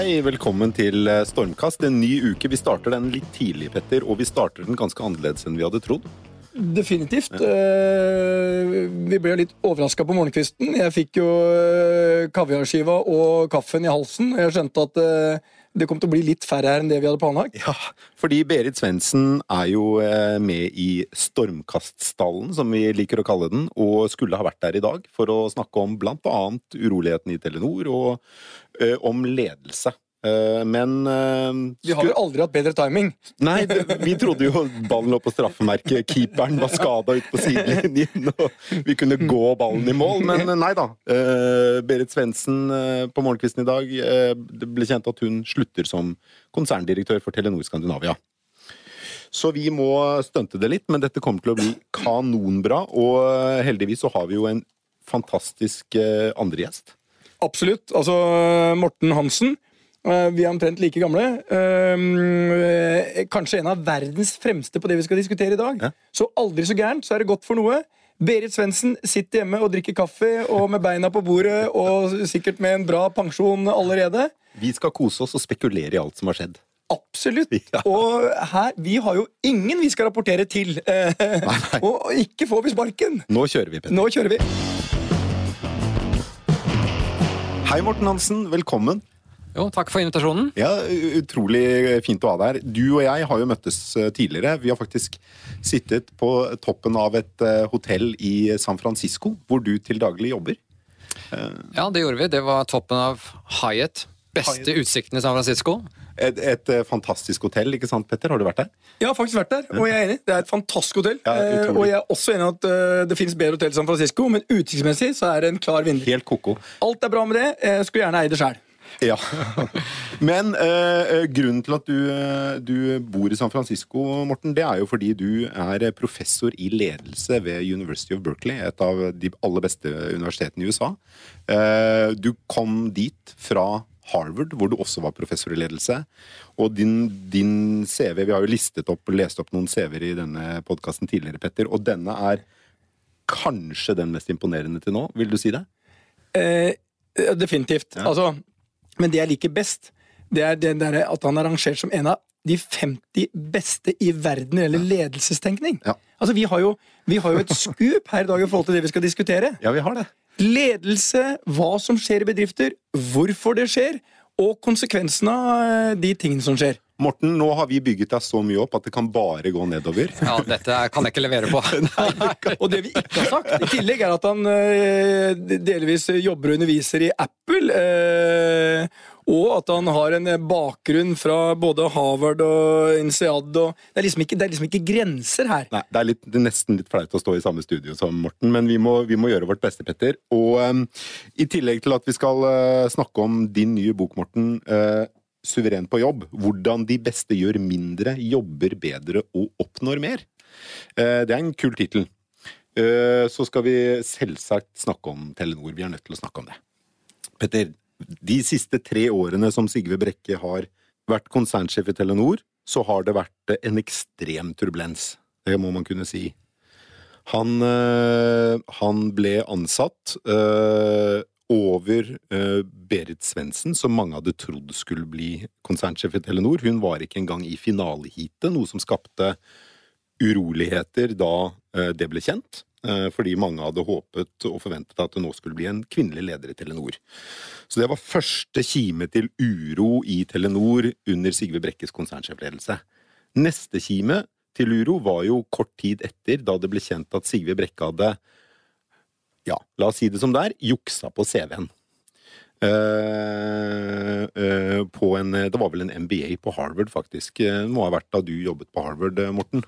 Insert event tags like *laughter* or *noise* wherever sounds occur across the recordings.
Hei, velkommen til eh, Stormkast. En ny uke. Vi starter den litt tidlig, Petter, og vi starter den ganske annerledes enn vi hadde trodd. Definitivt. Ja. vi ble litt overraska på morgenkvisten. Jeg fikk jo eh, kaviarskiva og kaffen i halsen. Jeg skjønte at eh, det kom til å bli litt færre her enn det vi hadde planlagt. Ja, fordi Berit Svendsen er jo eh, med i Stormkaststallen, som vi liker å kalle den, og skulle ha vært der i dag for å snakke om blant annet uroligheten i Telenor og ø, om ledelse. Eh, Men uh, Vi har jo aldri hatt bedre timing. Nei, det, vi trodde jo ballen lå på straffemerket. Keeperen var skada ute på sidelinjen, og vi kunne gå ballen i mål. Men eh, nei da. Uh, Berit Svendsen uh, på morgenkvisten i dag Det ble kjent at hun slutter som konserndirektør for Telenor Skandinavia. Så vi må stunte det litt, men dette kommer til å bli kanonbra. Og heldigvis så har vi jo en fantastisk andre gjest. Absolutt. Altså, Morten Hansen. Eh, Vi er omtrent like gamle. Eh, Kanskje en av verdens fremste på det vi skal diskutere i dag. Ja. Så aldri så gærent, så er det godt for noe. Berit Svendsen sitter hjemme og drikker kaffe og med beina på bordet og sikkert med en bra pensjon allerede. Vi skal kose oss og spekulere i alt som har skjedd. Absolutt. *laughs* Ja. Og her, vi har jo ingen vi skal rapportere til. Eh, nei. Og ikke får vi sparken. Nå kjører vi, Petter. Nå kjører vi. Hei, Morten Hansen. Velkommen. Jo, takk for invitasjonen. Ja, Utrolig fint å ha deg her. Du og jeg har jo møttes eh, tidligere. Vi har faktisk sittet på toppen av et eh, hotell i San Francisco, hvor du til daglig jobber. Ja, det gjorde vi. Det var toppen av Hyatt. Beste Hyatt. utsikten i San Francisco. Et, et eh, fantastisk hotell, ikke sant, Petter? Har du vært der? Jeg har faktisk vært der, og jeg er enig. Det er et fantastisk hotell. Ja, Eh, og jeg er også enig i at eh, det finnes bedre hotell i San Francisco, men utsiktsmessig så er det en klar vinner. Helt ko-ko. Alt er bra med det. Jeg skulle gjerne eie det sjøl. Ja. *laughs* Men eh, eh, grunnen til at du, eh, du bor i San Francisco, Morten, det er jo fordi du er professor i ledelse ved University of Berkeley, et av de aller beste universitetene i USA. Eh, du kom dit fra Harvard, hvor du også var professor i ledelse. Og din, din CV Vi har jo listet opp lest opp noen CV-er i denne podkasten tidligere, Petter, og denne er kanskje den mest imponerende til nå. Vil du si det? Eh, definitivt. Ja. Altså, men det jeg liker best, det er det der at han er rangert som en av de 50 beste i verden når det gjelder ledelsestenkning. Ja. Altså, vi har, jo, vi har jo et *laughs* skup her i dag i forhold til det vi skal diskutere. Ja, vi har det. Ledelse, hva som skjer i bedrifter, hvorfor det skjer, og konsekvensene av eh, de tingene som skjer. Morten, nå har vi bygget deg så mye opp at det kan bare gå nedover. Ja, dette kan jeg ikke levere på. *laughs* Og det vi ikke har sagt, i tillegg er at han eh, delvis jobber og underviser i Apple. eh, og at han har en bakgrunn fra både Harvard og INSEAD. Og det, er liksom ikke, det er liksom ikke grenser her. Nei, Det er, litt, det er nesten litt flaut å stå i samme studio som Morten, men vi må, vi må gjøre vårt beste, Petter. Og em, i tillegg til at vi skal eh, snakke om din nye bok, Morten, eh, 'Suveren på jobb', hvordan de beste gjør mindre, jobber bedre og oppnår mer. Eh, det er en kul tittel. Eh, så skal vi selvsagt snakke om Telenor. Vi er nødt til å snakke om det. Petter, de siste tre årene som Sigve Brekke har vært konsernsjef i Telenor, så har det vært eh, en ekstrem turbulens. Det må man kunne si. Han, han ble ansatt over eh, Berit Svendsen, som mange hadde trodd skulle bli konsernsjef i Telenor. Hun var ikke engang i finaleheatet, noe som skapte uroligheter da eh, det ble kjent. eh, Fordi mange hadde håpet og forventet at det nå skulle bli en kvinnelig leder i Telenor. Så det var første kime til uro i Telenor under Sigve Brekkes konsernsjefledelse. Neste kime til uro var jo kort tid etter, da det ble kjent at Sigve Brekke hadde ja, la oss si det som det er, juksa på CV-en. Uh, uh, på en Det var vel en MBA på Harvard, faktisk. Eh, Det må ha vært da du jobbet på Harvard, eh, Morten.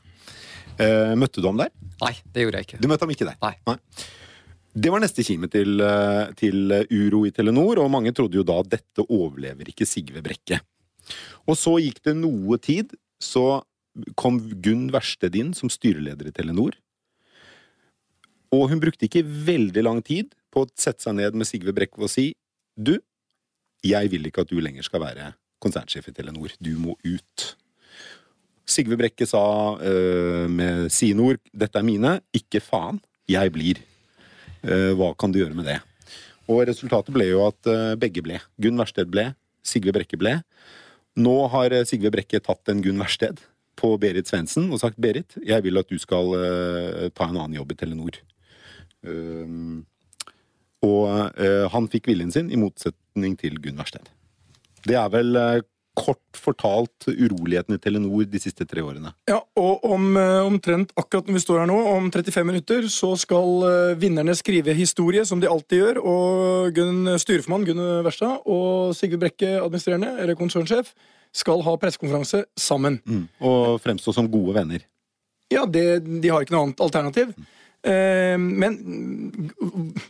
Uh, møtte du ham der? Nei, det gjorde jeg ikke. Du møtte ham ikke der? Nei. Det var neste kime til, eh, til uro i Telenor, og mange trodde jo da at dette overlever ikke Sigve Brekke. Og så gikk det noe tid, så kom Gunn Versted inn som styreleder i Telenor. Og hun brukte ikke veldig lang tid på å sette seg ned med Sigve Brekke og si du, jeg vil ikke at du lenger skal være konsernsjef i Telenor, du må ut. Sigve Brekke sa eh, med sine ord dette er mine, ikke faen, jeg blir. Uh, hva kan du gjøre med det? Og resultatet ble jo at uh, begge ble. Gunn Versted ble, Sigve Brekke ble. Nå har Sigve Brekke tatt en Gunn Versted på Berit Svendsen og sagt Berit, jeg vil at du skal ta en annen jobb i Telenor. Um, og uh, han fikk viljen sin, i motsetning til Gunn Versted. Det er vel uh, kort fortalt uroligheten i Telenor de siste tre årene. Ja, og om omtrent akkurat når vi står her nå, om 35 minutter, så skal vinnerne skrive historie, som de alltid gjør. Og Gunn styreformann Gunn Verstad og Sigve Brekke, administrerende, eller konsernsjef, skal ha pressekonferanse sammen. Mm. Og fremstå som gode venner. Ja, det, de har ikke noe annet alternativ. Mm. Eh, men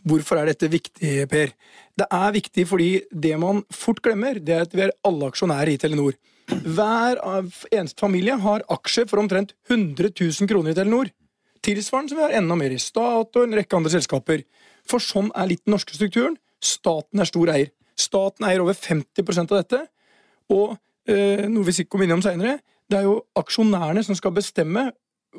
hvorfor er dette viktig, Per? Det er viktig fordi det man fort glemmer, det er at vi er alle aksjonærer i Telenor. Hver eneste familie har aksjer for omtrent 100 000 kroner i Telenor. Tilsvarende som vi har enda mer i Stat og en rekke andre selskaper. For sånn er litt den norske strukturen. Staten er stor eier. Staten eier over 50% av dette. Og Eh, noe vi sikkert kommer innom seinere, det er jo aksjonærene som skal bestemme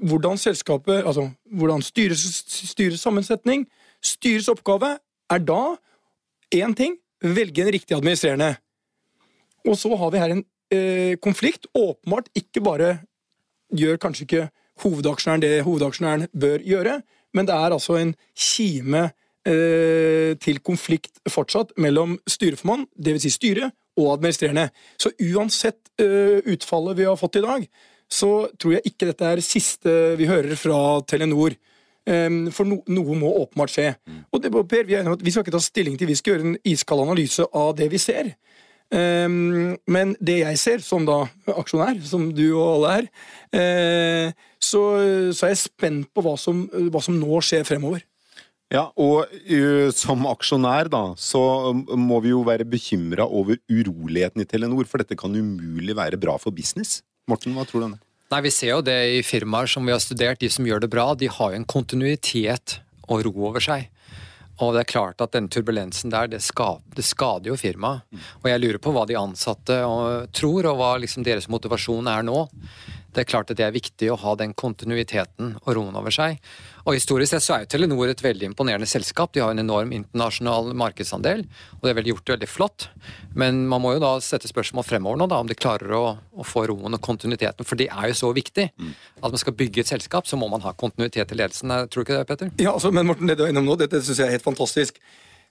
hvordan selskapet Altså hvordan styres, styres sammensetning, styrets oppgave, er da én ting velge en riktig administrerende. Og så har vi her en eh, konflikt. Åpenbart ikke bare gjør kanskje ikke hovedaksjonæren det hovedaksjonæren bør gjøre, men det er altså en kime eh, til konflikt fortsatt mellom styreformann, dvs. Si styret, og administrerende. Så uansett eh, utfallet vi har fått i dag, så tror jeg ikke dette er siste vi hører fra Telenor. Um, for no, noe må åpenbart skje. Mm. Og det, per, vi, vi, skal ikke ta stilling til, vi skal gjøre en iskald analyse av det vi ser. Um, men det jeg ser, som da aksjonær, som du og alle er, uh, så, så, er jeg spent på hva som, hva som nå skjer fremover. Ja, og uh, som aksjonær da, så må vi jo være bekymra over uroligheten i Telenor, for dette kan umulig være bra for business. Morten, hva tror du om det? Nei, Vi ser jo det i firmaer som vi har studert, de som gjør det bra, de har jo en kontinuitet og ro over seg. Og det er klart at den turbulensen der, det, skader, det skader jo firmaet. Og jeg lurer på hva de ansatte tror, og hva liksom deres motivasjon er nå. Det er klart at det er viktig å ha den kontinuiteten og roen over seg. Og Historisk sett så er jo Telenor et veldig imponerende selskap. De har en enorm internasjonal markedsandel, og det er vel gjort det veldig flott. Men man må jo da sette spørsmål fremover nå, da, om de klarer å, å få roen og kontinuiteten. For det er jo så viktig. Mm. At man skal bygge et selskap, så må man ha kontinuitet i ledelsen. Tror du ikke det, Petter? Ja, altså, men Morten, det du er innom nå, dette syns jeg er helt fantastisk.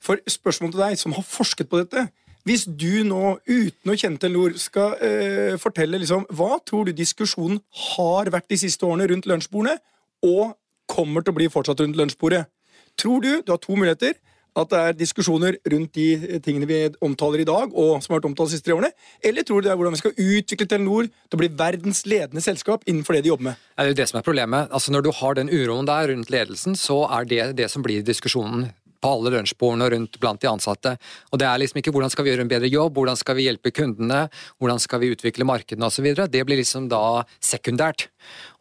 For spørsmålet til deg, som har forsket på dette hvis du nå, uten å kjenne Telenor, skal eh, fortelle liksom, hva tror du diskusjonen har vært de siste årene rundt lunsjbordene, og kommer til å bli fortsatt rundt lunsjbordet? Tror du, du har to muligheter, at det er diskusjoner rundt de tingene vi omtaler i dag, og som har vært omtalt de siste tre årene? Eller tror du det er hvordan vi skal utvikle Telenor til å bli verdens ledende selskap innenfor det de jobber med? Det er jo det som er problemet. Altså Når du har den uroen der rundt ledelsen, så er det det som blir diskusjonen på alle lunsjbordene og rundt blant de ansatte. Og Det er liksom ikke hvordan skal vi gjøre en bedre jobb, hvordan skal vi hjelpe kundene, hvordan skal vi utvikle markedene osv. Det blir liksom da sekundært,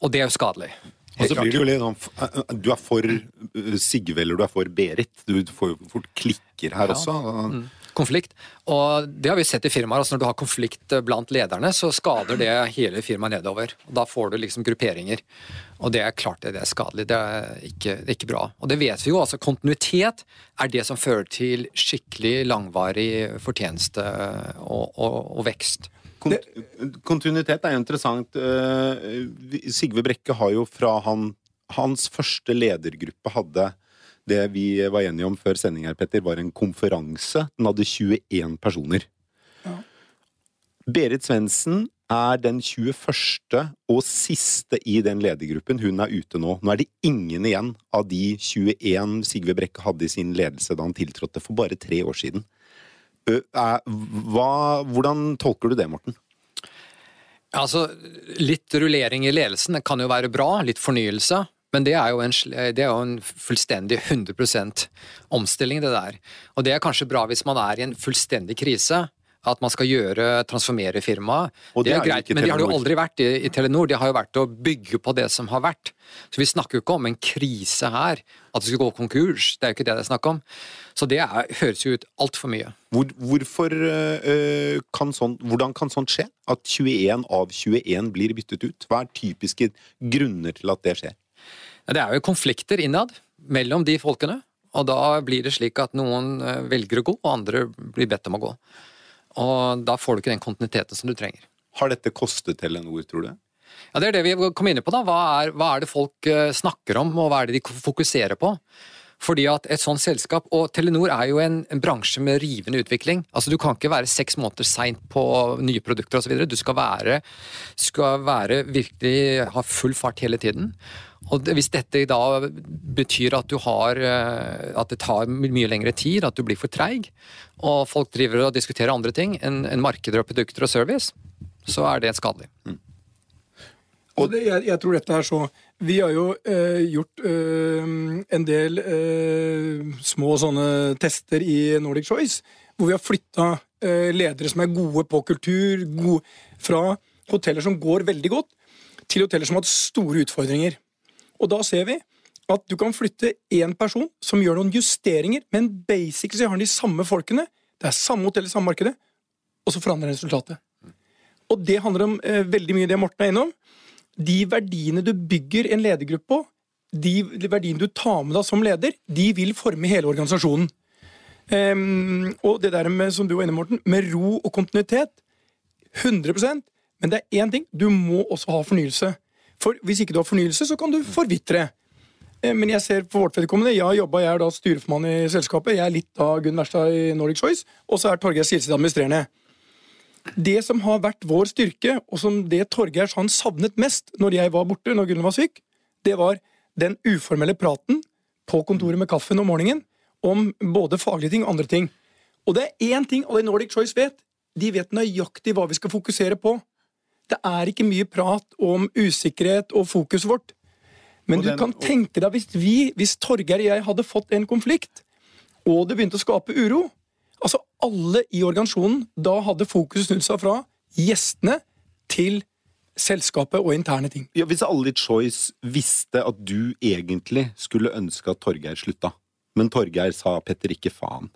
og det er jo skadelig. Og så blir det jo litt sånn eh, eh, Du er for eh, Sigve eller du er for Berit. Du får jo fort klikker her ja. også. Mm konflikt. Og det har vi sett i firmaer. altså Når du har konflikt blant lederne, så skader det hele firmaet nedover. Og Da får du liksom grupperinger. Og det er klart det er skadelig. Det er ikke, ikke bra. Og det vet vi jo. altså Kontinuitet er det som fører til skikkelig langvarig fortjeneste og, og, og vekst. Kontinuitet er jo interessant. Eh, Sigve Brekke har jo fra han Hans første ledergruppe hadde det vi var enige om før sending her, Petter, var en konferanse. Den hadde 21 personer. Ja. Berit Svendsen er den 21. og siste i den ledergruppen. Hun er ute nå. Nå er det ingen igjen av de 21 Sigve Brekke hadde i sin ledelse da han tiltrådte for bare tre år siden. Hva, hvordan tolker du det, Morten? Altså, Litt rullering i ledelsen kan jo være bra, litt fornyelse. Men det er jo en, det er jo en fullstendig 100% omstilling, det der. Og det er kanskje bra hvis man er i en fullstendig krise. At man skal gjøre, transformere firmaet. Det, det, er greit, men de har jo aldri vært i, i, Telenor. De har jo vært å bygge på det som har vært. Så vi snakker jo ikke om en krise her. At det skulle gå konkurs. Det er jo ikke det det er snakk om. Så det er, høres jo ut altfor mye. Hvor, hvorfor øh, kan sånt, Hvordan kan sånt skje? At 21 av 21 blir byttet ut? Hva er typiske grunner til at det skjer? Det er jo konflikter innad mellom de folkene. Og da blir det slik at noen eh, velger å gå, og andre blir bedt om å gå. Og da får du ikke den kontinuiteten som du trenger. Har dette kostet Telenor, tror du? Ja, Det er det vi kom inn på. da. Hva er, hva er det folk snakker om, og hva er det de fokuserer på? Fordi at et sånt selskap, og Telenor er jo en, en bransje med rivende utvikling. Altså Du kan ikke være seks måneder seint på nye produkter osv. Du skal være, skal være virkelig ha full fart hele tiden. Og Hvis dette da betyr at har eh, at det tar mye lengre tid, at du blir for treig, og folk driver og diskuterer andre ting enn en markeder og produkter og service, så er det skadelig. Mm. Og det, jeg, jeg, tror dette er så Vi har jo eh, gjort eh, en del eh, små sånne tester i Nordic Choice, hvor vi har flytta eh, ledere som er gode på kultur, gode, fra hoteller som går veldig godt, til hoteller som har hatt store utfordringer. Og da ser vi at du kan flytte én person som gjør noen justeringer, men basically har de samme folkene, det er samme hotell i samme markedet, og så forandrer resultatet. Og det handler om eh, veldig mye det Morten er innom de verdiene du bygger en ledergruppe på, de verdiene du tar med deg som leder, de vil forme hele organisasjonen. Um, og det der med, som du var inne, Morten, med ro og kontinuitet 100% Men det er én ting. Du må også ha fornyelse. For Hvis ikke du har fornyelse, så kan du forvitre. Um, men jeg ser for vårt vedkommende, jeg har jobba, jeg er da styreformann i selskapet. Jeg er litt av Gunn Wærstad i Nordic Choice, og så er Torgeir Silseth administrerende. Det som har vært vår styrke, og som det Torgeir han savnet mest når jeg var borte, når Gunnar var syk, det var den uformelle praten på kontoret med kaffen om morgenen om både faglige ting og andre ting. Og det er én ting alle i Nordic Choice vet. De vet nøyaktig hva vi skal fokusere på. Det er ikke mye prat om usikkerhet og fokuset vårt. Men den, du kan tenke deg hvis vi, hvis Torgeir og jeg hadde fått en konflikt, og det begynte å skape uro, Altså, alle i organisasjonen da hadde fokuset snudd seg fra gjestene til selskapet og interne ting. Ja, Hvis alle i Choice visste at du egentlig skulle ønske at Torgeir slutta, men Torgeir sa 'Petter, ikke faen',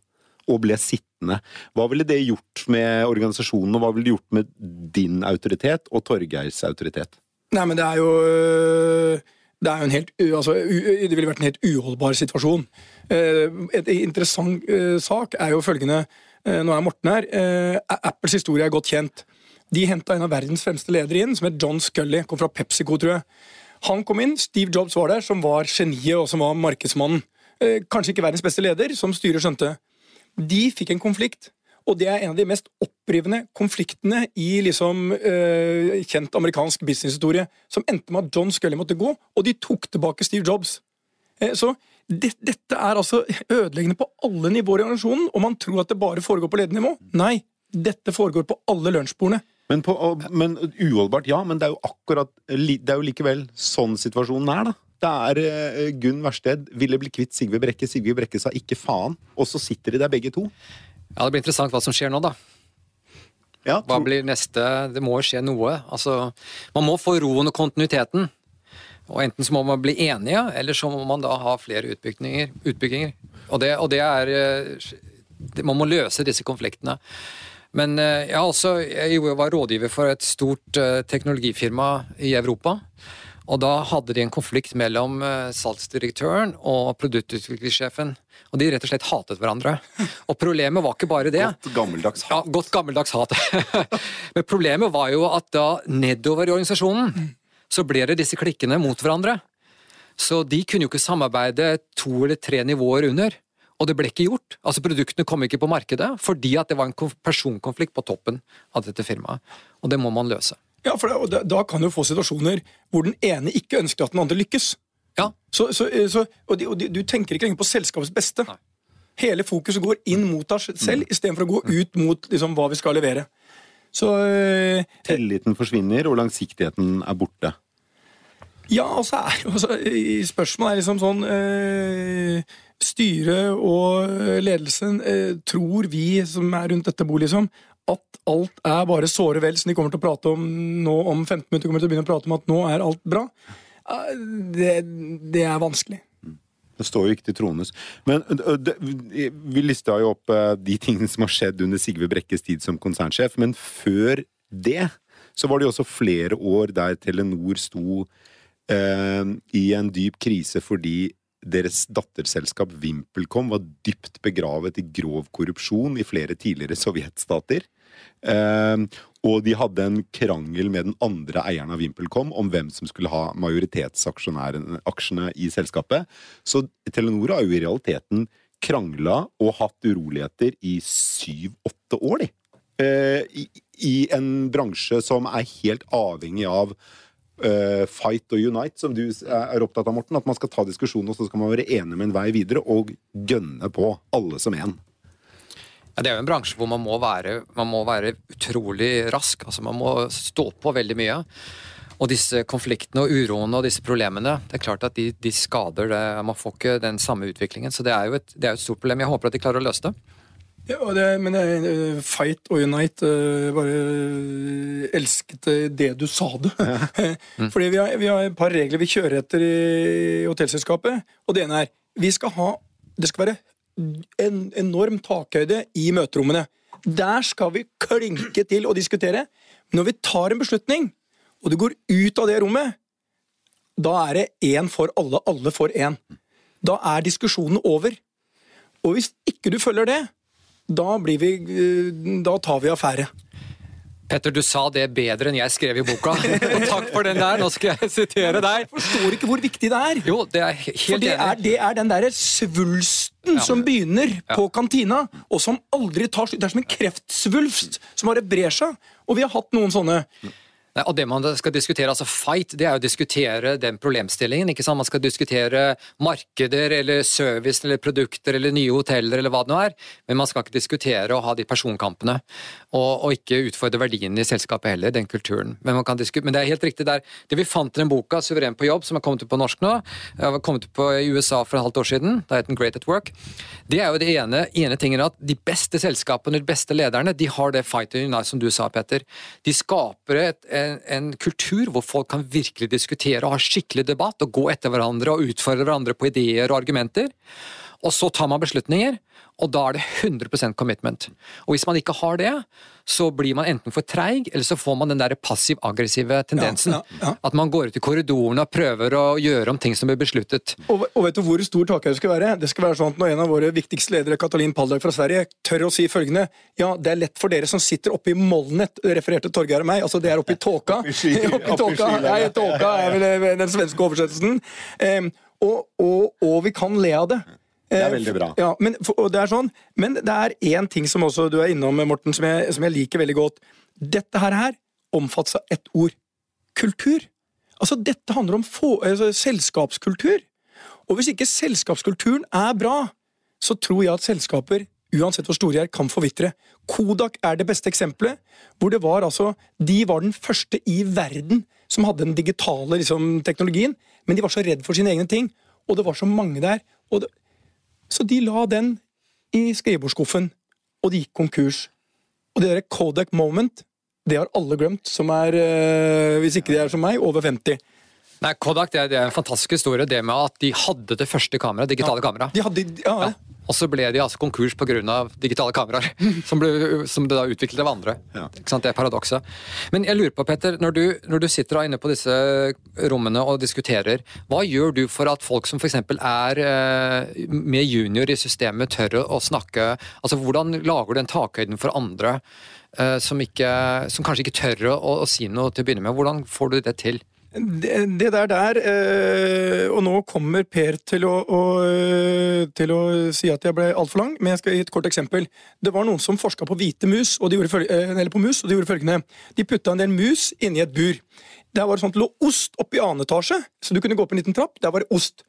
og ble sittende, hva ville det gjort med organisasjonen, og hva ville det gjort med din autoritet og Torgeirs autoritet? Nei, men det er jo øh, det, er jo en helt, altså, det ville vært en helt uholdbar situasjon. Eh, et interessant eh, sak er jo følgende eh, Nå er Morten her. Apples historie er godt kjent. De henta en av verdens fremste ledere inn, som het John Scully. Kom fra PepsiCo, tror jeg. Han kom inn, Steve Jobs var der, som var geniet og som var markedsmannen. Kanskje ikke verdens beste leder, som styret skjønte. De fikk en konflikt. Og det er en av de mest opprivende konfliktene i liksom eh, kjent amerikansk businesshistorie, som endte med at John Scully måtte gå, og de tok tilbake Steve Jobs. Eh, så det, dette er altså ødeleggende på alle nivåer i organisasjonen, og man tror at det bare foregår på ledernivå. Nei, dette foregår på alle lunsjbordene. Men, på, men, uholdbart, ja, men det er jo akkurat Det er jo likevel sånn situasjonen er, da. Det er uh, Gunn Versted ville bli kvitt Sigve Brekke. Sigve Brekke sa ikke faen. Og så sitter de der begge to. Ja, Det blir interessant hva som skjer nå, da. Ja, hva blir neste Det må skje noe. Altså, man må få roen og kontinuiteten. Og Enten så må man bli enige, eller så må man da ha flere utbygginger. utbygginger. Og, det, og det er Man må løse disse konfliktene. Men eh, jeg, også, jeg var rådgiver for et stort eh, teknologifirma i Europa. Og da hadde de en konflikt mellom eh, salgsdirektøren og produktutviklingssjefen. Og de rett og slett hatet hverandre. *laughs* Og problemet var ikke bare det. Godt gammeldags hat. Ja, godt gammeldags hat. *laughs* Men problemet var jo at da nedover i organisasjonen så ble det disse klikkene mot hverandre. Så de kunne jo ikke samarbeide to eller tre nivåer under. Og det ble ikke gjort. Altså Produktene kom ikke på markedet fordi at det var en personkonflikt på toppen av dette firmaet. Og det må man løse. Ja, for da, da kan du få situasjoner hvor den ene ikke ønsker at den andre lykkes. Ja. Så, så, så, og, de, og de, du tenker ikke lenger på selskapets beste. Nei. Hele fokuset går inn mot deg selv, mm. istedenfor å gå ut mot liksom, hva vi skal levere. Så øh, Tilliten forsvinner, og langsiktigheten er borte. Ja, altså, er, altså spørsmålet er liksom sånn øh, Styret og ledelsen øh, tror vi som er rundt dette bordet, liksom, at alt er bare såre vel, som de kommer til å prate om nå om 15 minutter. kommer til å begynne å prate om at nå er alt bra. Det, det er vanskelig. Det står jo ikke til trones. Men vi lista jo opp de tingene som har skjedd under Sigve Brekkes tid som konsernsjef, men før det så var det jo også flere år der Telenor sto eh, i en dyp krise fordi deres datterselskap VimpelCom var dypt begravet i grov korrupsjon i flere tidligere sovjetstater. Eh, og de hadde en krangel med den andre eieren av VimpelCom om hvem som skulle ha majoritetsaksjene i selskapet. Så Telenor har jo i realiteten krangla og hatt uroligheter i syv-åtte år, de. Eh, i, I en bransje som er helt avhengig av uh, fight og unite, som du er opptatt av, Morten. At man skal ta diskusjonen, og så skal man være enig med en vei videre, og gønne på, alle som én. Ja, det er jo en bransje hvor man må være, man må være utrolig rask. altså Man må stå på veldig mye. Og disse konfliktene og uroene og disse problemene, det er klart at de, de skader det. Man får ikke den samme utviklingen. Så det er jo et, det er et stort problem. Jeg håper at de klarer å løse det. Ja, det, men jeg, Fight og Unite uh, Bare uh, elsket det du sa det. *laughs* mm. Fordi vi har, vi har, et par regler vi kjører etter i hotellselskapet. Og det ene er vi skal ha, Det skal være en enorm takhøyde i møterommene. Der skal vi klinke til og diskutere. Når vi tar en beslutning, og du går ut av det rommet, da er det én for alle, alle for én. Da er diskusjonen over. Og hvis ikke du følger det, da, vi, eh, da tar vi affære. Petter, du sa det bedre enn jeg skrev i boka. *laughs* Og takk for den der. Nå skal jeg sitere deg. Jeg forstår ikke hvor viktig det er. Jo, det er helt for det er, det er den derre svulsten ja. som begynner ja. på kantina, og som aldri tar slutt. Det er som en kreftsvulst som bare brer seg. Og vi har hatt noen sånne. Nei, og det man skal diskutere, altså Fight, det er å diskutere den problemstillingen. ikke sant? Man skal diskutere markeder eller service eller produkter eller nye hoteller eller hva det nå er. Men man skal ikke diskutere å ha de personkampene. Og, og ikke utfordre verdiene i selskapet heller, den kulturen. Men, men det er helt riktig der. Det vi fant i den boka, 'Suveren på jobb', som har kommet ut på norsk nå, har kommet ut i USA for et halvt år siden, det het Great at Work, det er jo det ene, ene tingen at de beste selskapene, de beste lederne, de har det fight unite som du sa, Petter. De skaper et en, en, kultur hvor folk kan virkelig diskutere og ha skikkelig debatt og gå etter hverandre og utfordre hverandre på ideer og argumenter. Og så tar man beslutninger, og da er det 100% commitment. Og hvis man ikke har det, så blir man enten for treig, eller så får man den der passiv-aggressive tendensen. Ja, ja, ja. At man går ut i korridorene og prøver å gjøre om ting som blir besluttet. Og, og vet du hvor stor takhøyde skal være? Det skal være sånn at Når en av våre viktigste ledere, Katalin Paldag fra Sverige, tør å si følgende Ja, det er lett for dere som sitter oppe i Molnet, refererte Torgeir og meg, altså det er oppe i tåka. oppe i *laughs* tåka, Nei, tåka er vel den svenske oversettelsen. Um, og, og, og vi kan le av det. Det er veldig bra. Ja, men, det er sånn, men det er én ting som også du er innom, Morten, som jeg, som jeg liker veldig godt. Dette her, her omfattes av ett ord. Kultur. Altså, Dette handler om få, altså, selskapskultur. Og hvis ikke selskapskulturen er bra, så tror jeg at selskaper, uansett hvor store de er, kan forvitre. Kodak er det beste eksempelet. hvor det var altså, De var den første i verden som hadde den digitale liksom, teknologien, men de var så redd for sine egne ting. Og det var så mange der. og det, så de la den i skrivebordsskuffen, og de gikk konkurs. Og det der Kodak Moment, det har alle glemt, som er, øh, hvis ikke de er som meg, over 50. Nei, Kodak det er, det er, en fantastisk historie, det med at de hadde det første kameraet, digitale ja, kamera. De hadde, ja, ja. Og så ble de altså konkurs pga. digitale kameraer, *laughs* som, ble, som det da utviklet av andre. Ja. Det er paradokset. Men jeg lurer på, Petter, når du, når du sitter inne på disse rommene og diskuterer, hva gjør du for at folk som f.eks. er eh, med junior i systemet, tør å snakke? Altså, Hvordan lager du den takhøyden for andre eh, som, ikke, som kanskje ikke tør å, å si noe til å begynne med? Hvordan får du det til? Det, det, der der øh, Og nå kommer Per til å, å, øh, til å si at jeg ble altfor lang, men jeg skal gi et kort eksempel. Det var noen som forska på hvite mus, og de gjorde, øh, eller på mus, og de gjorde følgende. De putta en del mus inni et bur. Der var det sånn at det lå ost oppi annen etasje, så du kunne gå opp en liten trapp. Der var det ost.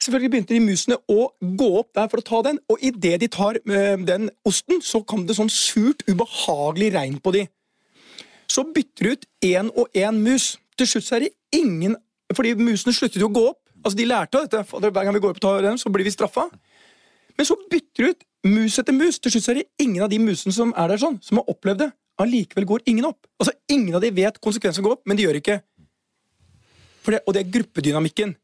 Selvfølgelig begynte de musene å gå opp der for å ta den, og idet de tar den osten, så kom det sånn surt, ubehagelig regn på de. Så bytter de ut én og én mus. Til slutt så er det ingen Fordi musene sluttet jo å gå opp. Altså, De lærte av dette. Hver gang vi går opp og tar dem, så blir vi straffa. Men så bytter du ut mus etter mus. Til slutt så er det ingen av de musene som er der sånn, som har opplevd det. Allikevel går ingen opp. Altså, Ingen av de vet konsekvensen går opp, men de gjør ikke. Det, og det er gruppedynamikken.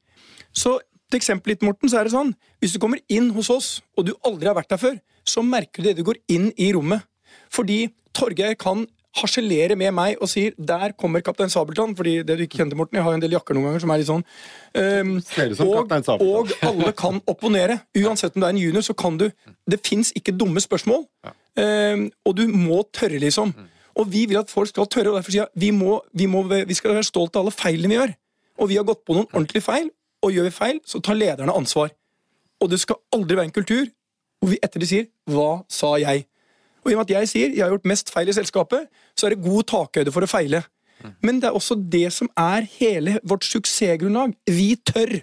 Så til eksempel litt, Morten, så er det sånn Hvis du kommer inn hos oss, og du aldri har vært der før, så merker du det du går inn i rommet. Fordi Torgeir kan harselerer med meg og sier 'der kommer Kaptein Sabeltann', fordi det du ikke kjente, Morten, jeg har en del jakker noen ganger som er litt sånn um, og, og alle kan opponere. Uansett om du er en junior, så kan du Det fins ikke dumme spørsmål. Um, og du må tørre, liksom. Og vi vil at folk skal tørre, og derfor sier jeg vi, må, vi, må, vi skal være stolt av alle feilene vi gjør. Og vi har gått på noen ordentlige feil, og gjør vi feil, så tar lederne ansvar. Og det skal aldri være en kultur hvor vi etter det sier 'hva sa jeg'? Og i og med at jeg sier jeg har gjort mest feil i selskapet, så er det god takhøyde for å feile. Men det er også det som er hele vårt suksessgrunnlag. Vi tør.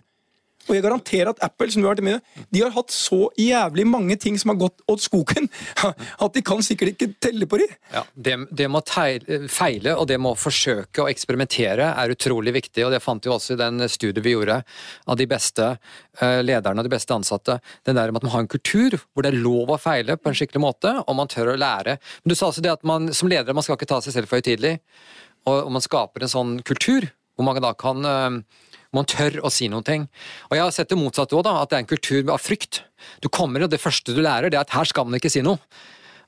Og jeg garanterer at Apple som du har vært med, de har hatt så jævlig mange ting som har gått åt skogen, *laughs* at de kan sikkert ikke telle på de. Ja, det, det må feile og det må forsøke å eksperimentere er utrolig viktig. og Det fant vi også i den studiet vi gjorde av de beste eh, lederne og de beste ansatte. Den der med at man har en kultur hvor det er lov å feile på en skikkelig måte, og man tør å lære. Men Du sa også det at man som leder man skal ikke ta seg selv for høytidelig. Og, og man skaper en sånn kultur hvor man da kan eh, man tør å si noen ting. Og jeg har sett det motsatte òg, at det er en kultur av frykt. Du kommer, og det første du lærer, det er at her skal man ikke si noe.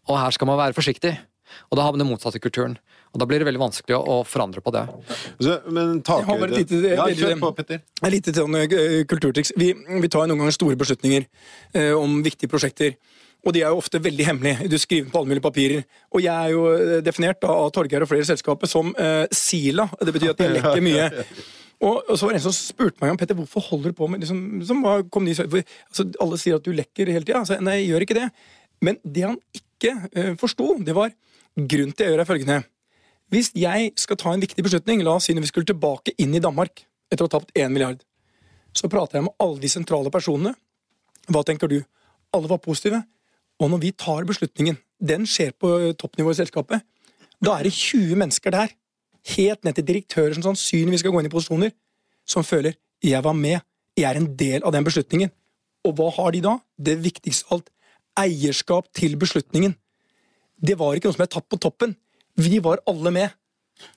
Og her skal man være forsiktig. Og da har man den motsatte kulturen. Og da blir det veldig vanskelig å, forandre på det. Så, men Jeg har bare et lite- Ja, kjør på, Petter. Et lite sånn eh, kulturtriks. Vi, vi tar noen ganger store beslutninger eh, om viktige prosjekter. Og de er jo ofte veldig hemmelige. Du skriver på alle mulige papirer. Og jeg er jo eh, definert da, av Torgeir og flere selskaper som eh, Sila. Det betyr at jeg lekker mye. *laughs* Og, og så var det en som spurte meg om Petter, hvorfor holder du på med liksom, som var, kom for, altså, Alle sier at du lekker hele tida. Altså, nei, jeg gjør ikke det. Men det han ikke uh, forsto, det var grunnen til jeg gjør er følgende. Hvis jeg skal ta en viktig beslutning, la oss si når vi skulle tilbake inn i Danmark etter å ha tapt 1 milliard, så prater jeg med alle de sentrale personene. Hva tenker du? Alle var positive. Og når vi tar beslutningen, den skjer på toppnivå i selskapet, da er det 20 mennesker der, helt ned til direktører som sannsynligvis skal gå inn i posisjoner, som føler 'jeg var med', 'jeg er en del av den beslutningen'. Og hva har de da? Det viktigste av alt eierskap til beslutningen. Det var ikke noe som er tatt på toppen. Vi var alle med.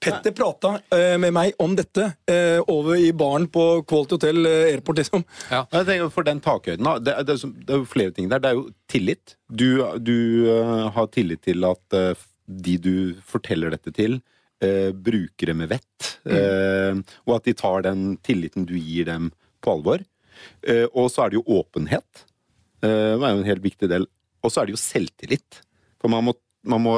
Petter prata eh, med meg om dette eh, over i baren på Quality Hotel eh, Airport, liksom. Jeg tenker For den takhøyden, da. Det, er- det, det er jo flere ting der. Det er jo tillit. Du, du eh, har tillit til at de du forteller dette til, eh, brukere med vett. eh, og at de tar den tilliten du gir dem, på alvor. Eh, og så er det jo åpenhet. Eh, det er jo en helt viktig del. Og så er det jo selvtillit. For man må, man må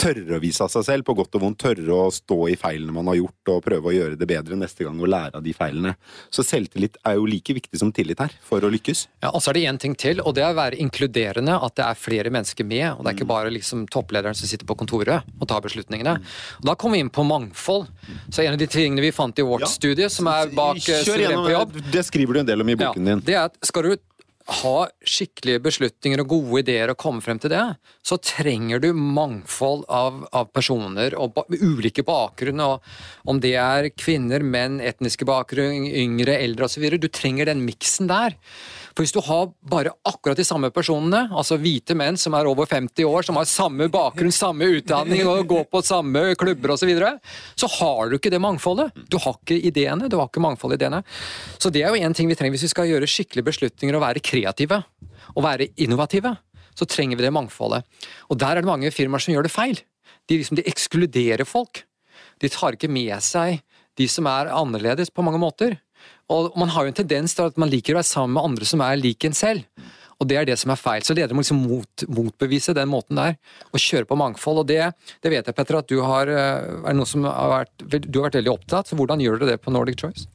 tørre å vise av seg selv, på godt og vondt. Tørre å stå i feilene man har gjort, og prøve å gjøre det bedre neste gang og lære av de feilene. Så selvtillit er jo like viktig som tillit her, for å lykkes. Ja, og så er det én ting til, og det er å være inkluderende. At det er flere mennesker med, og det er ikke bare liksom topplederen som sitter på kontoret og tar beslutningene. Og Da kommer vi inn på mangfold. Så en av de tingene vi fant i vårt Ja. studie, som er bak eh, Kjør Suveren på jobb, gjennom, Det skriver du en del om i boken din. det er at skal du ha skikkelige beslutninger og gode ideer og komme frem til det, så trenger du mangfold av, av personer og ba, ulike bakgrunn. Og om det er kvinner, menn, etniske bakgrunn, yngre, eldre osv. Du trenger den miksen der. For hvis du har bare akkurat de samme personene, altså hvite menn som er over 50 år, som har samme bakgrunn, samme utdanning og går på samme klubber osv., så, videre, så har du ikke det mangfoldet. Du har ikke ideene, du har ikke mangfoldet ideene. Så det er jo en ting vi trenger hvis vi skal gjøre skikkelige beslutninger og være kreative og være innovative. Så trenger vi det mangfoldet. Og der er det mange firmaer som gjør det feil. De, liksom, de ekskluderer folk. De tar ikke med seg de som er annerledes på mange måter. Og man har jo en tendens til at man liker å være sammen med andre som er lik en selv. Og det er det som er feil. Så ledere må liksom mot, motbevise den måten der, og kjøre på mangfold. Og det, det vet jeg, Petter, at du har, eh, er noe som har vært, du har vært veldig opptatt. Så hvordan gjør du det på Nordic Choice?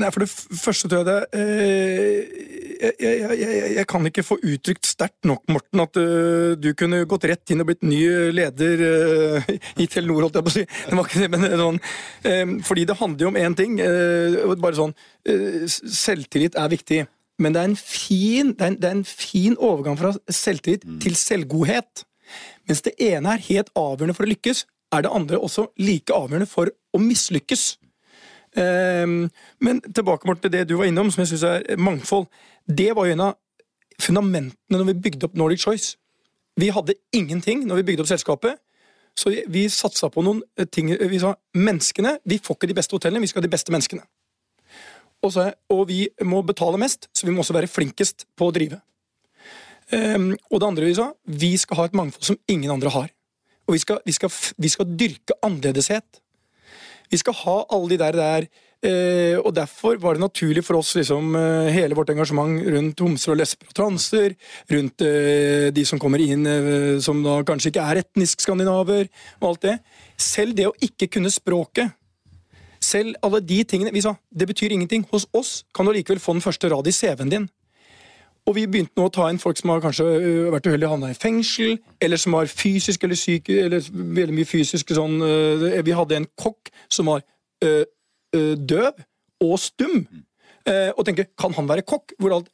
Nei, For det første tror jeg det eh, jeg, jeg, jeg, jeg, kan ikke få uttrykt sterkt nok, Morten, at eh, du kunne gått rett inn og blitt ny leder eh, *laughs* i Telenor, holdt jeg på å si. Det var ikke det, men sånn, fordi det handler jo om én ting. bare sånn, Selvtillit er viktig. Men det er en fin, det er en, det er en fin overgang fra selvtillit til selvgodhet. Mens det ene er helt avgjørende for å lykkes, er det andre også like avgjørende for å mislykkes. Ehm, men tilbake Morten, til det du var innom, som jeg synes er mangfold. Det var jo en av fundamentene når vi bygde opp Nordic Choice. Vi hadde ingenting når vi bygde opp selskapet. Så vi- vi satsa på noen ting. Vi sa menneskene Vi får ikke de beste hotellene, vi skal ha de beste menneskene. Og, så, og vi må betale mest, så vi må også være flinkest på å drive. Um, og det andre vi sa, vi skal ha et mangfold som ingen andre har. og vi skal, vi skal, vi skal dyrke annerledeshet. Vi skal ha alle de der der Eh, og Derfor var det naturlig for oss liksom, eh, hele vårt engasjement rundt homser og lesber og transer, rundt eh, de som kommer inn som da kanskje ikke er etnisk skandinaver, og alt det. Selv det å ikke kunne språket, selv alle de tingene Vi sa det betyr ingenting. Hos oss kan du likevel få den første rad i CV-en din. Og vi begynte nå å ta inn folk som har kanskje øh, vært uheldige havna i fengsel, eller som har fysisk eller syke, eller veldig mye fysisk sånn øh, Vi hadde en kokk som var øh, døv og stum, eh, og tenker kan han være kokk? Hvor alt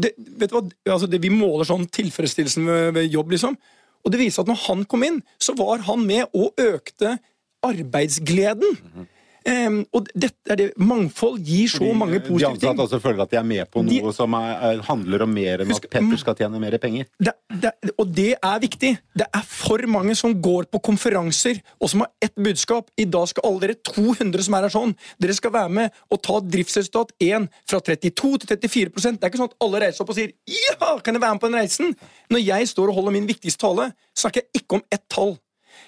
det, vet du hva? Altså, det, Vi måler sånn tilfredsstillelsen ved, ved jobb, liksom. Og det viser at når han kom inn, så var han med og økte arbeidsgleden. Mm -hmm. Um, og dette er det, Mangfold gir så Fordi mange positive ting. De ansatte også føler at de er med på noe de, som er, er, handler om mer enn husk, at Petter skal tjene mer penger. Det, det, og det er viktig. Det er for mange som går på konferanser og som har ett budskap. I dag skal alle dere 200 som er her sånn, dere skal være med og ta driftsresultat 1 fra 32 til 34% Det er ikke sånn at alle reiser opp og sier 'ja, kan jeg være med på den reisen'? Når jeg står og holder min viktigste tale, snakker jeg ikke om ett tall.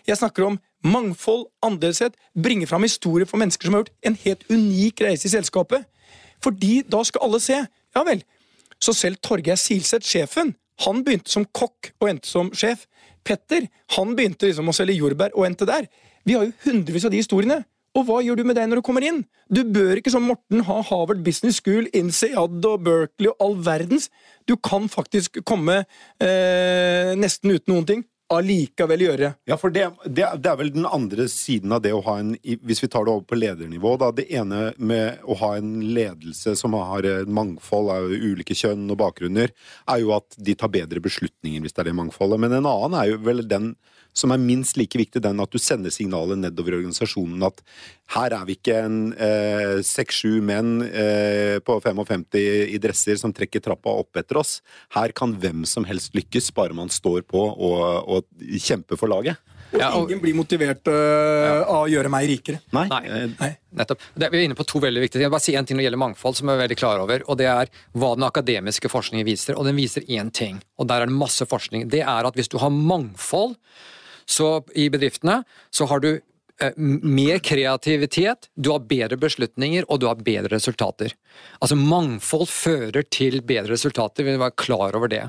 Jeg snakker om mangfold, annerledeshet, bringe fram historier for mennesker som har gjort en helt unik reise i selskapet. Fordi da skal alle se. Ja vel. Så selv Torgeir Silseth, sjefen, han begynte som kokk og endte som sjef. Petter han begynte liksom å selge jordbær og endte der. Vi har jo hundrevis av de historiene. Og hva gjør du med deg når du kommer inn? Du bør ikke som Morten ha Harvard Business School, INSEAD og Berkeley og all verdens. Du kan faktisk komme eh, nesten uten noen ting allikevel gjøre. Ja, for det, det, det, er vel den andre siden av det å ha en Hvis vi tar det over på ledernivå, da. Det ene med å ha en ledelse som har mangfold av ulike kjønn og bakgrunner, er jo at de tar bedre beslutninger hvis det er det mangfoldet. Men en annen er jo vel den som er minst like viktig, den at du sender signalet nedover i organisasjonen at her er vi ikke en seks-sju eh, menn eh, på 55 i dresser som trekker trappa opp etter oss. Her kan hvem som helst lykkes, bare man står på og, og kjemper for laget. Og ja, og, ingen blir motivert uh, ja. av å gjøre meg rikere. Nei, Nei. Nei. nettopp. Det, vi er inne på to veldig viktige ting. Jeg bare si en ting når det gjelder mangfold, som jeg er veldig klar over. og Det er hva den akademiske forskningen viser. Og den viser én ting, og der er det masse forskning. Det er at hvis du har mangfold så i bedriftene så har du eh, mer kreativitet, du har bedre beslutninger og du har bedre resultater. Altså Mangfold fører til bedre resultater, vi må være klar over det.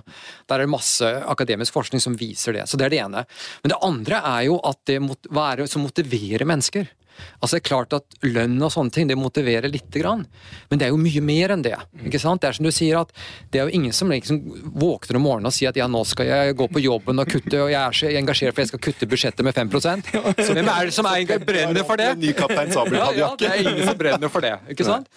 Der er det masse akademisk forskning som viser det. Så Det er det ene. Men det andre er jo at det må være som motiverer mennesker. Altså det er klart at Lønn og sånne ting det motiverer lite grann, men det er jo mye mer enn det. ikke sant? Det er som du sier at det er jo ingen som liksom våkner om morgenen og sier at ja, nå skal jeg gå på jobben og kutte, og jeg er så engasjert for jeg skal kutte budsjettet med 5 så Hvem er det som er, brenner for det? Ny kaptein ja, ja, det er ingen som brenner for det. ikke sant?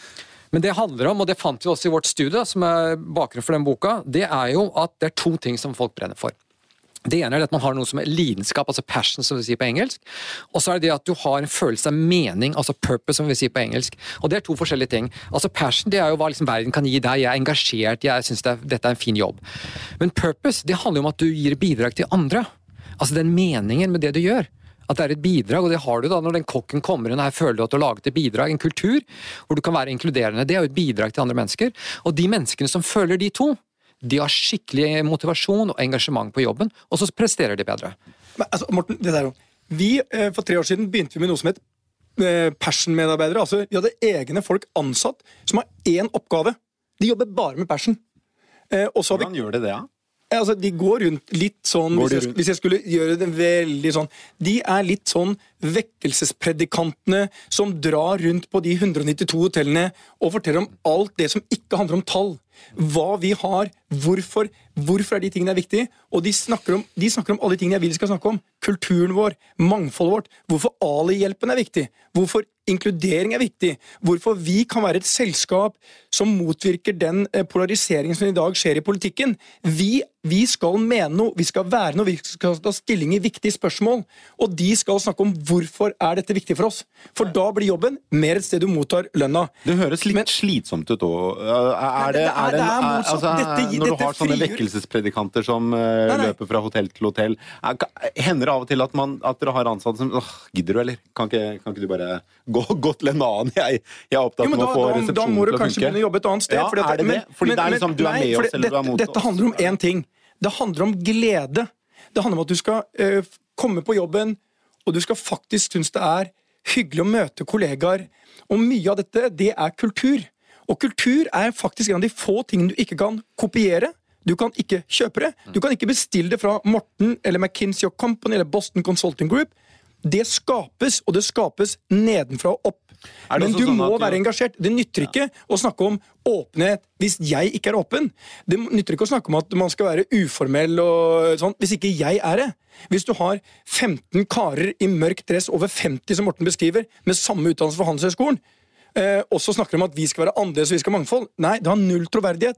Men det handler om, og det fant vi også i vårt studie, som er bakgrunnen for den boka, det er jo at det er to ting som folk brenner for. Det ene er at man har noe som er lidenskap, altså passion, som vi sier på engelsk. Og så er det det at du har en følelse av mening, altså purpose, som vi sier på engelsk. Og det er to forskjellige ting. Altså Passion det er jo hva liksom verden kan gi deg. Jeg er engasjert, jeg syns det dette er en fin jobb. Men purpose det handler jo om at du gir bidrag til andre. Altså den meningen med det du gjør. At det er et bidrag, og det har du da når den kokken kommer inn og her føler du at du har laget et bidrag, en kultur hvor du kan være inkluderende. Det er jo et bidrag til andre mennesker. Og de menneskene som føler de to, de har skikkelig motivasjon og engasjement på jobben, og så presterer de bedre. Men, altså, Morten, det der, vi, eh, For tre år siden begynte vi med noe som het eh, Passion-medarbeidere. Altså, vi hadde egne folk ansatt som har én oppgave. De jobber bare med passion. Eh, Hvordan vi, gjør de det, da? Ja? Altså, de går rundt litt sånn hvis jeg, hvis jeg, skulle gjøre det veldig sånn De er litt sånn vekkelsespredikantene som drar rundt på de 192 hotellene og forteller om alt det som ikke handler om tall hva vi har, hvorfor, hvorfor er de tingene er viktige. Og de snakker, om, de snakker om alle de tingene jeg vil de skal snakke om. Kulturen vår, mangfoldet vårt, hvorfor Ali-hjelpen er viktig. Hvorfor inkludering er viktig. Hvorfor vi kan være et selskap som motvirker den eh, polariseringen som i dag skjer i politikken. Vi, vi skal mene noe, vi skal være noe, vi skal ta stilling i viktige spørsmål. Og de skal snakke om hvorfor er dette viktig for oss. For da blir jobben mer et sted du mottar lønna. Det høres litt Men, slitsomt ut òg. Er det, er det, er. Altså, dette, når du har sånne vekkelsespredikanter som uh, nei, nei. løper fra hotell til hotell, hender det av og til at, man, at dere har ansatte som åh, Gidder du, eller? Kan ikke, kan ikke, du bare gå, gå en annen? Jeg, jeg er opptatt med å få resepsjonen til å funke. Da må du kanskje begynne å jobbe et annet sted. Ja, er det det? Fordi men, det er liksom, du er med oss, eller du er mot oss. Dette handler om én ting. Det handler om glede. Det handler om at du skal uh, komme på jobben, og du skal faktisk synes det er hyggelig å møte kollegaer. Og mye av dette, det er kultur. Og kultur er faktisk en av de få tingene du ikke kan kopiere. Du kan ikke kjøpe det. Du kan ikke bestille det fra Morten eller McKinsey Company eller Boston Consulting Group. Det skapes, og det skapes nedenfra og opp. Men du sånn må du- være engasjert. Det nytter ikke å snakke om åpenhet hvis jeg ikke er åpen. Det nytter ikke å snakke om at man skal være uformell og sånn, hvis ikke jeg er det. Hvis du har 15 karer i mørk dress over 50, som Morten beskriver, med samme utdannelse fra Handelshøyskolen, eh, og så snakker de om at vi skal være annerledes og vi skal ha mangfold. Nei, det har null troverdighet.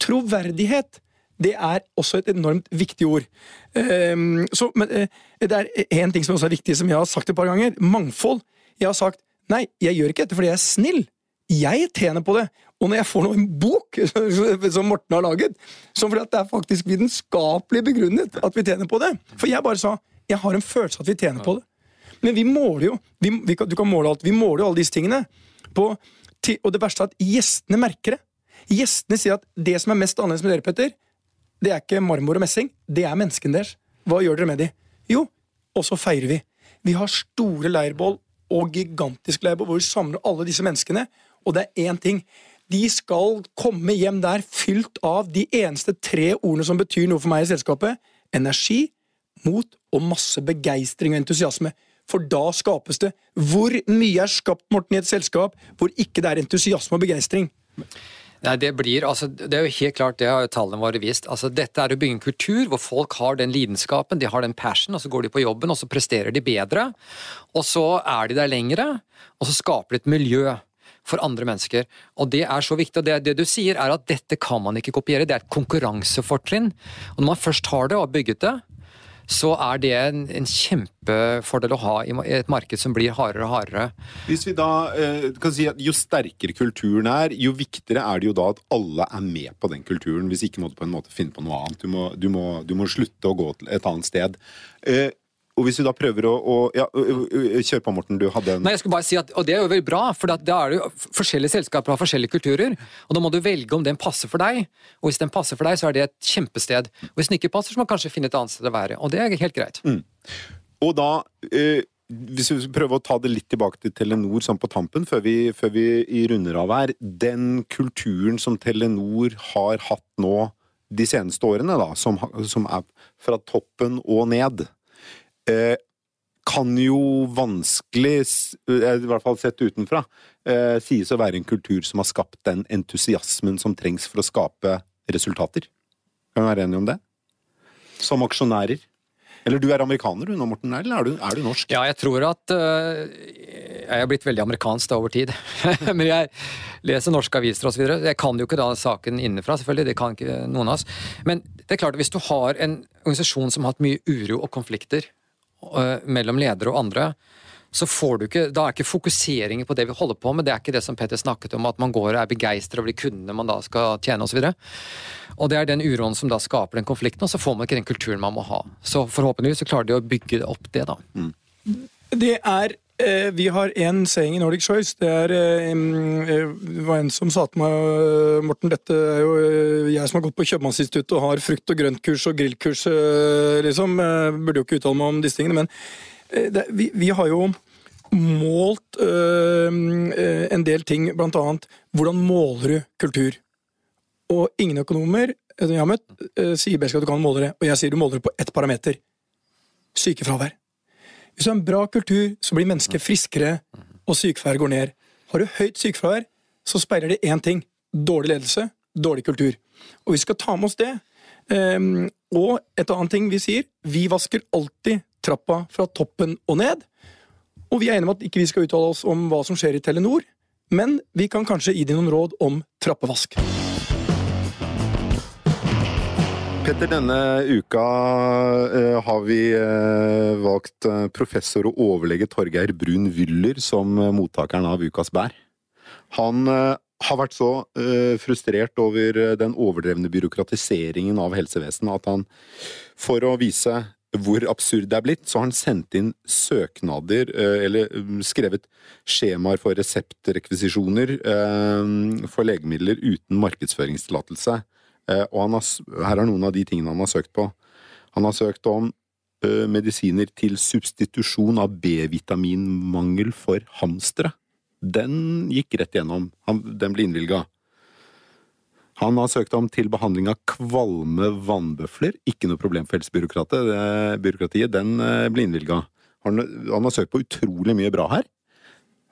Troverdighet det er også et enormt viktig ord. Ehm, så, men eh, det er én ting som også er viktig, som jeg har sagt et par ganger. Mangfold. Jeg har sagt nei, jeg gjør ikke dette fordi jeg er snill. Jeg tjener på det. Og når jeg får en bok *laughs* som Morten har laget, som fordi det er faktisk vitenskapelig begrunnet at vi tjener på det For jeg bare sa jeg har en følelse at vi tjener på det. Men vi måler jo vi, vi Du kan måle alt. Vi måler jo alle disse tingene. På, og det verste er at gjestene merker det. Gjestene sier at det som er mest annerledes med dere, Petter, det er ikke marmor og messing, det er menneskene deres. Hva gjør dere med de? Jo, og så feirer vi. Vi har store leirbål og gigantisk leirbål hvor vi samler alle disse menneskene, og det er én ting. De skal komme hjem der fylt av de eneste tre ordene som betyr noe for meg i selskapet. Energi, mot og masse begeistring og entusiasme. For da skapes det. Hvor mye er skapt, Morten, i et selskap hvor ikke det er entusiasme og begeistring? Nei, det blir, altså, det er jo helt klart, det har jo tallene våre vist. Altså, dette er å bygge en kultur hvor folk har den lidenskapen, de har den passion, og så går de på jobben, og så presterer de bedre. Og så er de der lengre, og så skaper de et miljø for andre mennesker. Og det er så viktig. og det, det du sier, er at dette kan man ikke kopiere. Det er et konkurransefortrinn. Og når man først har det og har bygget det, så er det en, en kjempefordel å ha i et marked som blir hardere og hardere. Hvis vi da eh, kan si at Jo sterkere kulturen er, jo viktigere er det jo da at alle er med på den kulturen. Hvis ikke må du på en måte finne på noe annet. Du må, du må, du må slutte å gå til et annet sted. Eh, og hvis du da prøver å, å ja, Kjør på, Morten. Du hadde en Nei, jeg skulle bare si at, Og det er jo veldig bra, for da er det jo forskjellige selskaper har forskjellige kulturer. Og da må du velge om den passer for deg. Og hvis den passer for deg, så er det et kjempested. Og hvis den ikke passer, så må du kanskje finne et annet sted å være. Og det er helt greit. Og da eh, Hvis vi prøver å ta det litt tilbake til Telenor sånn på tampen, før vi, før vi runder av her. Den kulturen som Telenor har hatt nå de seneste årene, da, som, som er fra toppen og ned, eh, kan jo vanskelig, eh, i hvert fall sett utenfra, eh, sies å være en kultur som har skapt den entusiasmen som trengs for å skape resultater. Kan vi være enige om det? Som aksjonærer. Eller du er amerikaner du nå, Morten, eller er du, er du norsk? Ja, jeg tror at øh, Jeg har blitt veldig amerikansk da over tid. *laughs* Men jeg leser norske aviser osv. Jeg kan jo ikke da saken innenfra, selvfølgelig. Det kan ikke noen av oss. Men det er klart, hvis du har en organisasjon som har hatt mye uro og konflikter mellom ledere og andre, så får du ikke, Da er ikke fokuseringen på det vi holder på med. Det er ikke det som Petter snakket om, at man går og er begeistret over de kundene man da skal tjene osv. Og, og det er den uroen som da skaper den konflikten, og så får man ikke den kulturen man må ha. Så forhåpentligvis så klarer de å bygge opp det, da. Det er eh, Vi har en saying i Nordic Choice. Det er eh, eh, det var en som sa til meg eh, Morten, dette er jo eh, jeg som har gått på Kjøpmannsinstituttet og har frukt- og grøntkurs og grillkurs, eh, liksom. Jeg Burde jo ikke uttale meg om disse tingene, men eh, det, vi, vi har jo målt eh, eh, en del ting, blant annet hvordan måler du kultur? Og ingen økonomer eh, jeg har møtt, eh, sier best at du kan måle det, og jeg sier du måler det på ett parameter. Sykefravær. Hvis du har en bra kultur, så blir mennesket friskere, og sykefraværet går ned. Har du høyt sykefravær, så speiler det én ting. Dårlig ledelse, dårlig kultur. Og vi skal ta med oss det. Ehm, og et annet ting vi sier, vi vasker alltid trappa fra toppen og ned. Og vi er enige om at ikke vi skal uttale oss om hva som skjer i Telenor, men vi kan kanskje gi dem noen råd om trappevask. Petter, denne uka eh, har vi eh, valgt eh, professor og overlege Torgeir Brun Wyller som mottakeren av Ukas bær. Han har vært så frustrert over den overdrevne byråkratiseringen av helsevesenet at han, for å vise hvor absurd det er blitt, så har han sendt inn søknader, eller mm, skrevet skjemaer for reseptrekvisisjoner for legemidler uten markedsføringstillatelse. Eh, og har, her er noen av de tingene han har søkt på. Han har søkt om ø, medisiner til substitusjon av B-vitaminmangel for hamstere. Den gikk rett igjennom. Han, den ble innvilga. Han har søkt om til behandling av kvalme vannbøfler. Ikke noe problem for helsebyråkratiet. Den eh, ble innvilga. Han, han har søkt på utrolig mye bra her.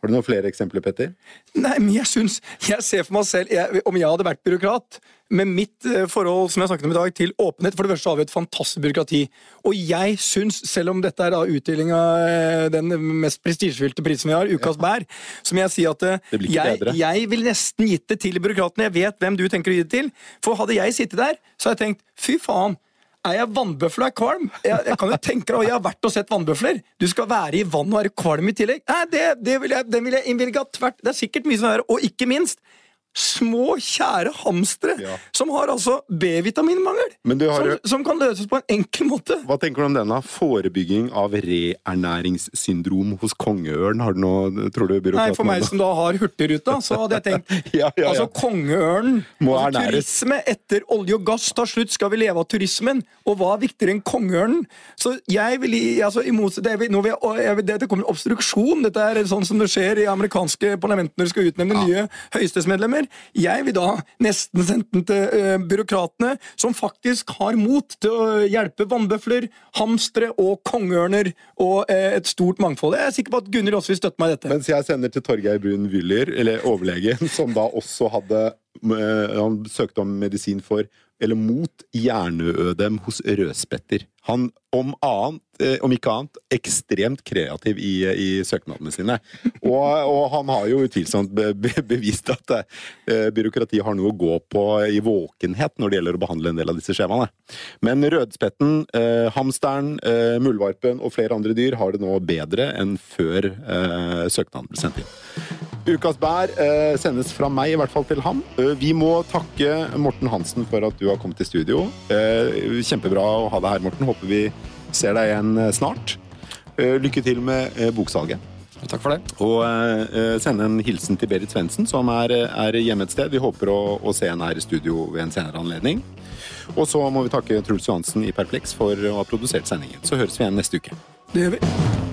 Har du noen flere eksempler, Petter? Nei, men jeg syns Jeg ser for meg selv jeg, Om jeg hadde vært byråkrat, med mitt eh, forhold som jeg snakket om i dag, til åpenhet For det første har vi et fantastisk byråkrati. Og jeg syns, selv om dette er da utdeling av eh, den mest prestisjefylte prisen vi har, Ukas bær, så må jeg si at eh, jeg, jeg vil nesten gitt det til byråkratene. Jeg vet hvem du tenker å gi det til. For hadde jeg sittet der, så hadde jeg tenkt fy faen. Er jeg vannbøffel og er kvalm? Jeg, jeg kan jo tenke deg, jeg har vært og sett vannbøfler. Du skal være i vann og være kvalm i tillegg. Nei, det, det vil jeg, den vil jeg innvilge tvert. Det er sikkert mye som er Og ikke minst små, kjære hamstere Ja. som har altså B-vitaminmangel. Men du har Som, som kan løses på en enkel måte. Hva tenker du om denne? Forebygging av reernæringssyndrom hos kongeørn. Har du noe, tror du Nei, For meg som da har Hurtigruta, så hadde jeg tenkt *laughs* ja, ja. Altså, kongeørnen Må altså, ernæres. Turisme etter olje og gass tar slutt. Skal vi leve av turismen? Og hva er viktigere enn kongeørnen? Så jeg vil altså, imot, det, vil- vil jeg, det, det kommer obstruksjon. Dette er sånn som det skjer i amerikanske parlament når de skal utnevne nye høyesterettsmedlemmer. Jeg vil da nesten sende den til eh, byråkratene, som faktisk har mot til å hjelpe vannbøfler, hamstere og kongeørner og eh, et stort mangfold. Jeg er sikker på at Gunnar også vil støtte meg i dette. Mens jeg sender til Torgeir Brun Wyller, eller overlegen, som da også hadde eh, Han søkte om medisin for, eller mot, hjerneødem hos rødspetter. Han, om, annet, eh, om ikke annet, ekstremt kreativ i, i søknadene sine. Og, og han har jo utvilsomt be, be, bevist at eh, byråkratiet har noe å gå på i våkenhet når det gjelder å behandle en del av disse skjemaene. Men rødspetten, eh, hamsteren, eh, muldvarpen og flere andre dyr har det nå bedre enn før eh, søknaden ble sendt inn. Ukas bær eh, sendes fra meg, i hvert fall til ham. Eh, vi må takke Morten Hansen for at du har kommet til studio. Eh, kjempebra å ha deg her, Morten. Håper vi ser deg igjen eh, snart. Eh, lykke til med eh, boksalget. Takk for det. Og eh, sende en hilsen til Berit Svendsen, som er, er hjemme et sted. Vi håper å, å se henne her i studio ved en senere anledning. Og så må vi takke Truls Johansen i Perplex for å ha produsert sendingen. Så høres vi igjen neste uke. Det gjør vi.